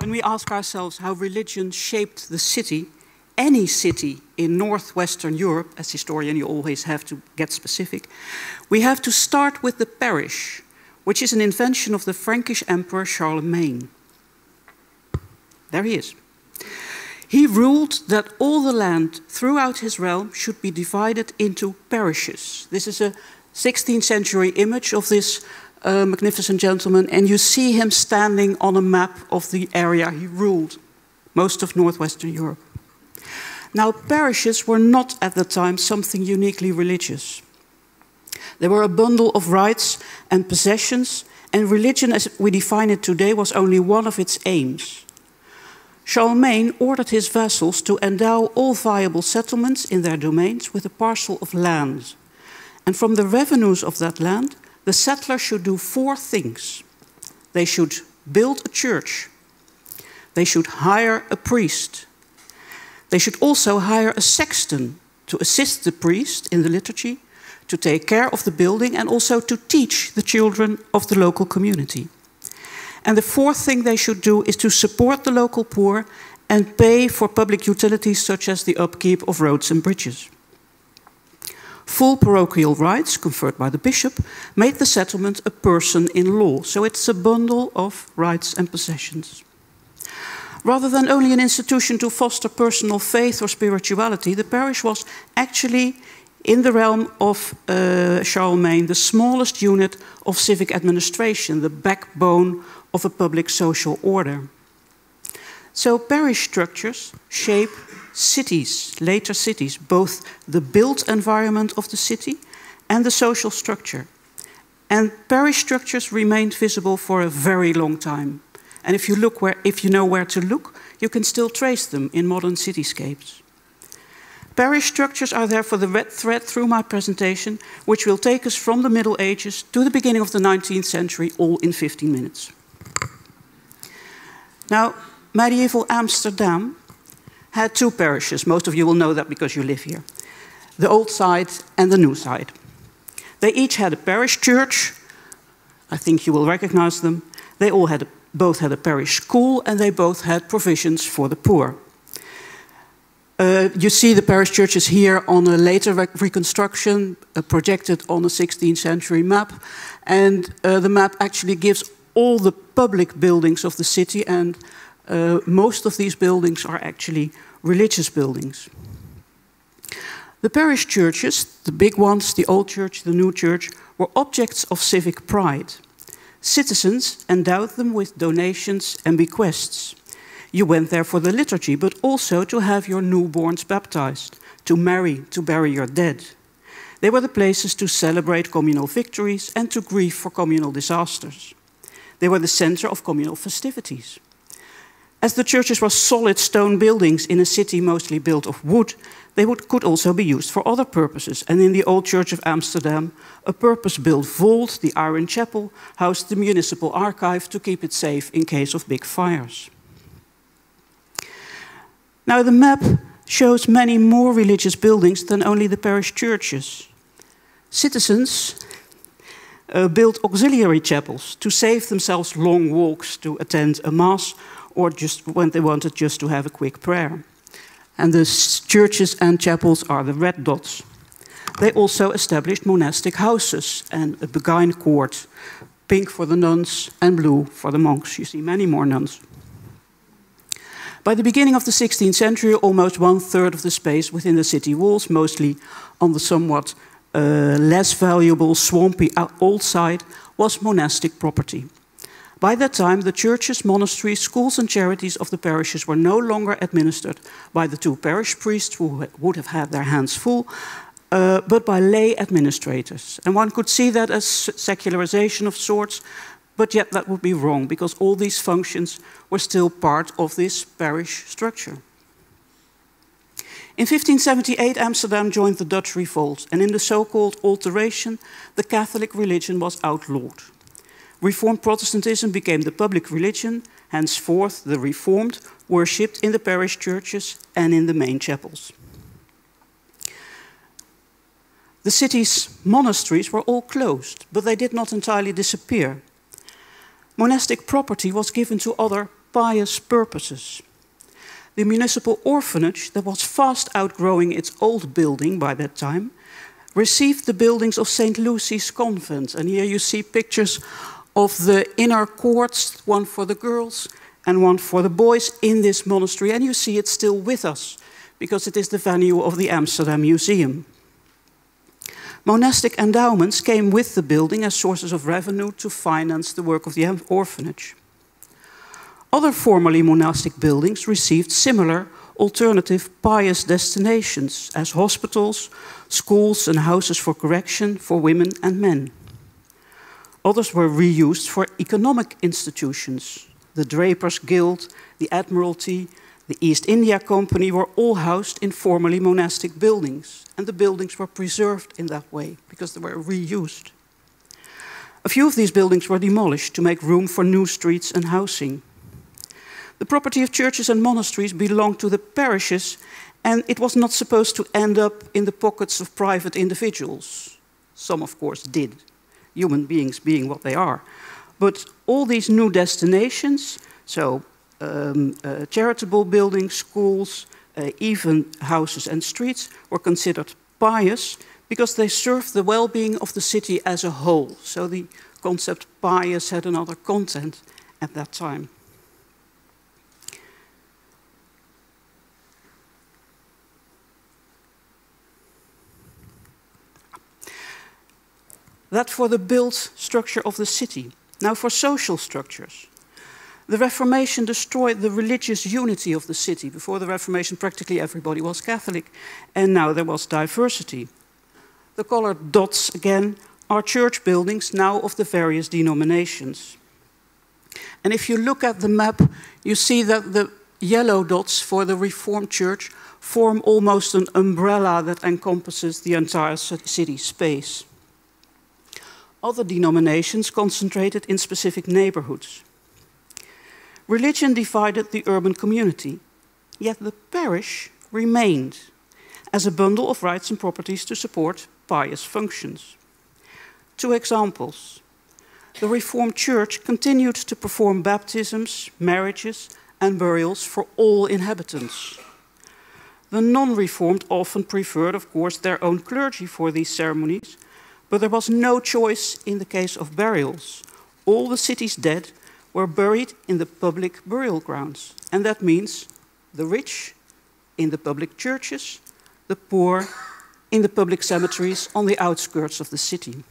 When we ask ourselves how religion shaped the city, any city in northwestern Europe, as historian you always have to get specific, we have to start with the parish, which is an invention of the Frankish Emperor Charlemagne. There he is. He ruled that all the land throughout his realm should be divided into parishes. This is a 16th century image of this uh, magnificent gentleman, and you see him standing on a map of the area he ruled, most of northwestern Europe. Now, parishes were not at the time something uniquely religious. They were a bundle of rights and possessions, and religion as we define it today was only one of its aims. Charlemagne ordered his vassals to endow all viable settlements in their domains with a parcel of land. And from the revenues of that land, the settler should do four things. They should build a church, they should hire a priest, they should also hire a sexton to assist the priest in the liturgy, to take care of the building, and also to teach the children of the local community. And the fourth thing they should do is to support the local poor and pay for public utilities such as the upkeep of roads and bridges. Full parochial rights conferred by the bishop made the settlement a person in law, so it's a bundle of rights and possessions. Rather than only an institution to foster personal faith or spirituality, the parish was actually, in the realm of uh, Charlemagne, the smallest unit of civic administration, the backbone of a public social order. So, parish structures shape cities, later cities, both the built environment of the city and the social structure. And parish structures remained visible for a very long time. And if you, look where, if you know where to look, you can still trace them in modern cityscapes. Parish structures are therefore the red thread through my presentation, which will take us from the Middle Ages to the beginning of the 19th century, all in 15 minutes. Now, medieval Amsterdam had two parishes. Most of you will know that because you live here the old side and the new side. They each had a parish church. I think you will recognize them. They all had a, both had a parish school and they both had provisions for the poor. Uh, you see the parish churches here on a later re reconstruction uh, projected on a 16th century map. And uh, the map actually gives all the public buildings of the city, and uh, most of these buildings are actually religious buildings. The parish churches, the big ones, the old church, the new church, were objects of civic pride. Citizens endowed them with donations and bequests. You went there for the liturgy, but also to have your newborns baptized, to marry, to bury your dead. They were the places to celebrate communal victories and to grieve for communal disasters. They were the center of communal festivities. As the churches were solid stone buildings in a city mostly built of wood, they would, could also be used for other purposes. And in the Old Church of Amsterdam, a purpose built vault, the Iron Chapel, housed the municipal archive to keep it safe in case of big fires. Now, the map shows many more religious buildings than only the parish churches. Citizens uh, built auxiliary chapels to save themselves long walks to attend a mass or just when they wanted just to have a quick prayer. And the churches and chapels are the red dots. They also established monastic houses and a Beguine court, pink for the nuns and blue for the monks. You see many more nuns. By the beginning of the 16th century, almost one third of the space within the city walls, mostly on the somewhat uh, less valuable, swampy old side was monastic property. By that time, the churches, monasteries, schools, and charities of the parishes were no longer administered by the two parish priests who would have had their hands full, uh, but by lay administrators. And one could see that as secularization of sorts, but yet that would be wrong because all these functions were still part of this parish structure. In 1578, Amsterdam joined the Dutch revolt, and in the so called Alteration, the Catholic religion was outlawed. Reformed Protestantism became the public religion, henceforth, the Reformed worshipped in the parish churches and in the main chapels. The city's monasteries were all closed, but they did not entirely disappear. Monastic property was given to other pious purposes. The municipal orphanage, that was fast outgrowing its old building by that time, received the buildings of St. Lucy's Convent. And here you see pictures of the inner courts, one for the girls and one for the boys in this monastery. And you see it still with us because it is the venue of the Amsterdam Museum. Monastic endowments came with the building as sources of revenue to finance the work of the orphanage. Other formerly monastic buildings received similar alternative pious destinations as hospitals, schools, and houses for correction for women and men. Others were reused for economic institutions. The Drapers Guild, the Admiralty, the East India Company were all housed in formerly monastic buildings, and the buildings were preserved in that way because they were reused. A few of these buildings were demolished to make room for new streets and housing. The property of churches and monasteries belonged to the parishes, and it was not supposed to end up in the pockets of private individuals. Some, of course, did, human beings being what they are. But all these new destinations, so um, uh, charitable buildings, schools, uh, even houses and streets, were considered pious because they served the well being of the city as a whole. So the concept pious had another content at that time. That for the built structure of the city. Now, for social structures. The Reformation destroyed the religious unity of the city. Before the Reformation, practically everybody was Catholic, and now there was diversity. The colored dots, again, are church buildings now of the various denominations. And if you look at the map, you see that the yellow dots for the Reformed Church form almost an umbrella that encompasses the entire city space. Other denominations concentrated in specific neighborhoods. Religion divided the urban community, yet the parish remained as a bundle of rights and properties to support pious functions. Two examples. The Reformed Church continued to perform baptisms, marriages, and burials for all inhabitants. The non Reformed often preferred, of course, their own clergy for these ceremonies, but there was no choice in the case of burials. All the city's dead were buried in the public burial grounds, and that means the rich in the public churches, the poor in the public cemeteries on the outskirts of the city.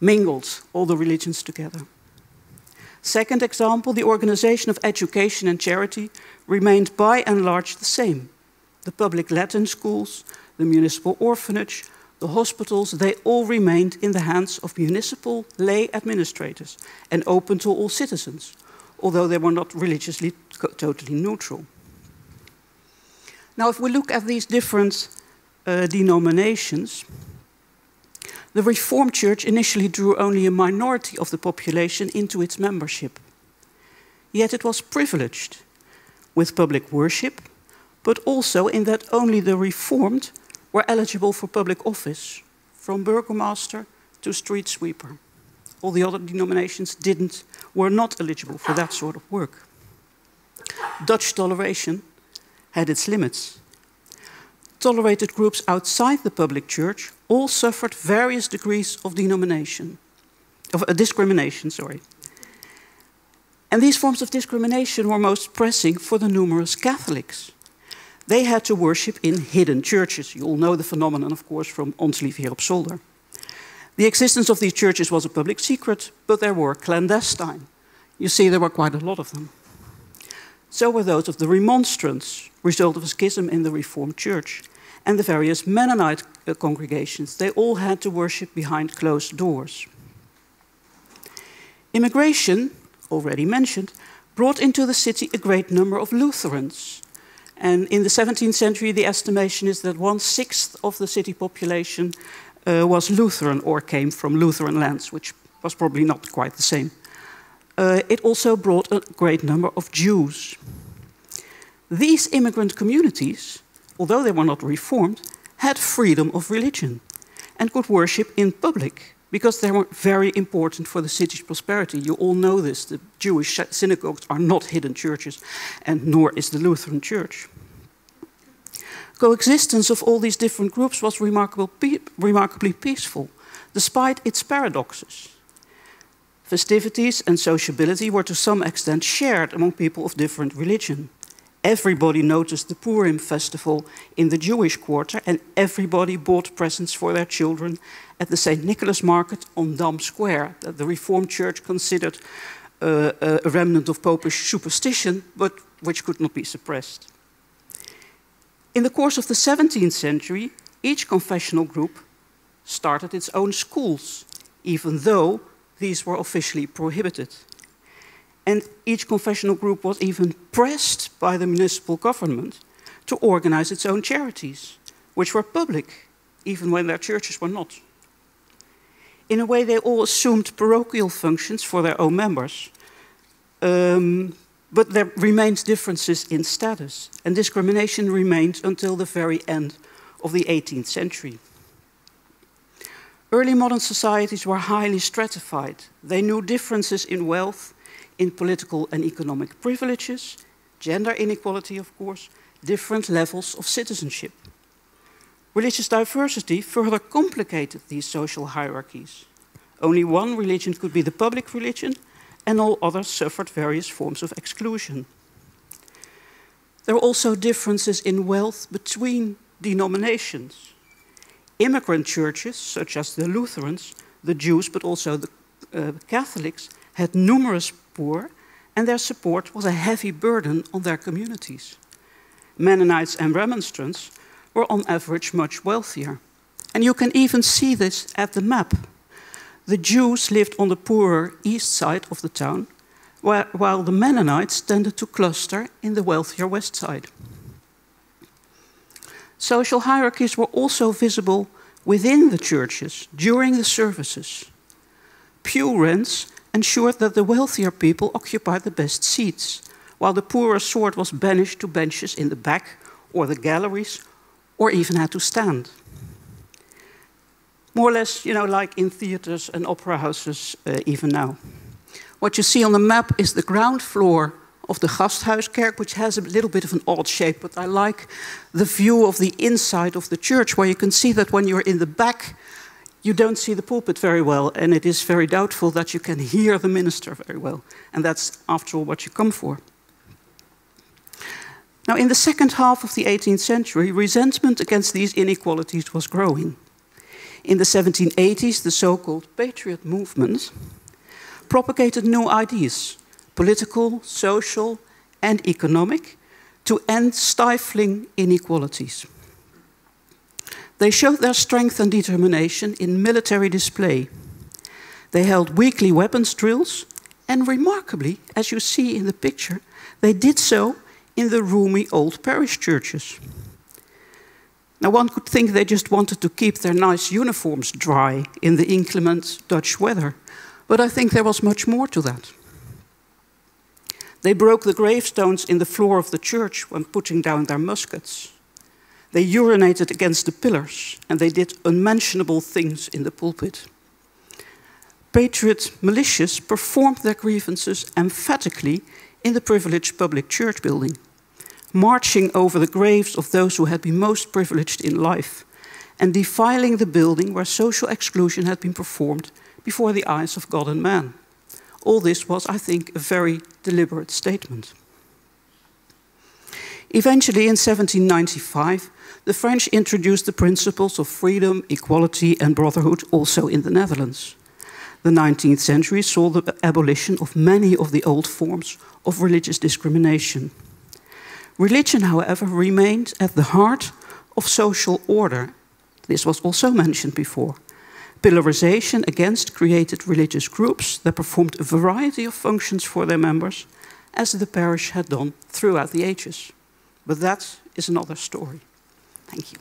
Mingled all the religions together. Second example, the organization of education and charity remained by and large the same. The public Latin schools, the municipal orphanage, the hospitals, they all remained in the hands of municipal lay administrators and open to all citizens, although they were not religiously totally neutral. Now, if we look at these different uh, denominations, the Reformed Church initially drew only a minority of the population into its membership. Yet it was privileged with public worship, but also in that only the Reformed were eligible for public office, from burgomaster to street sweeper. All the other denominations didn't, were not eligible for that sort of work. Dutch toleration had its limits. Tolerated groups outside the public church all suffered various degrees of denomination, of uh, discrimination, sorry. And these forms of discrimination were most pressing for the numerous Catholics they had to worship in hidden churches. You all know the phenomenon, of course, from Ons' Lieve Heer op Solder. The existence of these churches was a public secret, but they were clandestine. You see, there were quite a lot of them. So were those of the Remonstrants, result of a schism in the Reformed Church, and the various Mennonite uh, congregations. They all had to worship behind closed doors. Immigration, already mentioned, brought into the city a great number of Lutherans, and in the 17th century, the estimation is that one sixth of the city population uh, was Lutheran or came from Lutheran lands, which was probably not quite the same. Uh, it also brought a great number of Jews. These immigrant communities, although they were not reformed, had freedom of religion and could worship in public because they were very important for the city's prosperity. You all know this. The Jewish synagogues are not hidden churches, and nor is the Lutheran Church. Coexistence of all these different groups was remarkably peaceful, despite its paradoxes. Festivities and sociability were to some extent shared among people of different religion. Everybody noticed the Purim festival in the Jewish quarter, and everybody bought presents for their children at the St. Nicholas market on Dam Square, that the Reformed Church considered uh, a remnant of popish superstition, but which could not be suppressed. In the course of the 17th century, each confessional group started its own schools, even though these were officially prohibited. And each confessional group was even pressed by the municipal government to organize its own charities, which were public, even when their churches were not. In a way, they all assumed parochial functions for their own members, um, but there remained differences in status, and discrimination remained until the very end of the 18th century. Early modern societies were highly stratified. They knew differences in wealth, in political and economic privileges, gender inequality, of course, different levels of citizenship. Religious diversity further complicated these social hierarchies. Only one religion could be the public religion, and all others suffered various forms of exclusion. There were also differences in wealth between denominations. Immigrant churches, such as the Lutherans, the Jews, but also the uh, Catholics, had numerous poor, and their support was a heavy burden on their communities. Mennonites and Remonstrants were on average much wealthier. And you can even see this at the map. The Jews lived on the poorer east side of the town, while the Mennonites tended to cluster in the wealthier west side. Social hierarchies were also visible within the churches during the services. Pew rents ensured that the wealthier people occupied the best seats, while the poorer sort was banished to benches in the back or the galleries, or even had to stand more or less, you know, like in theaters and opera houses uh, even now. What you see on the map is the ground floor of the Gasthuiskerk, which has a little bit of an odd shape, but I like the view of the inside of the church, where you can see that when you're in the back, you don't see the pulpit very well, and it is very doubtful that you can hear the minister very well. And that's, after all, what you come for. Now, in the second half of the 18th century, resentment against these inequalities was growing. In the 1780s, the so called Patriot movement propagated new ideas, political, social, and economic, to end stifling inequalities. They showed their strength and determination in military display. They held weekly weapons drills, and remarkably, as you see in the picture, they did so in the roomy old parish churches. Now, one could think they just wanted to keep their nice uniforms dry in the inclement Dutch weather, but I think there was much more to that. They broke the gravestones in the floor of the church when putting down their muskets. They urinated against the pillars, and they did unmentionable things in the pulpit. Patriot militias performed their grievances emphatically in the privileged public church building marching over the graves of those who had been most privileged in life, and defiling the building where social exclusion had been performed before the eyes of God and man. All this was, I think, a very deliberate statement. Eventually, in 1795, the French introduced the principles of freedom, equality, and brotherhood also in the Netherlands. The 19th century saw the abolition of many of the old forms of religious discrimination. Religion, however, remained at the heart of social order. This was also mentioned before. Pillarization against created religious groups that performed a variety of functions for their members, as the parish had done throughout the ages. But that is another story. Thank you.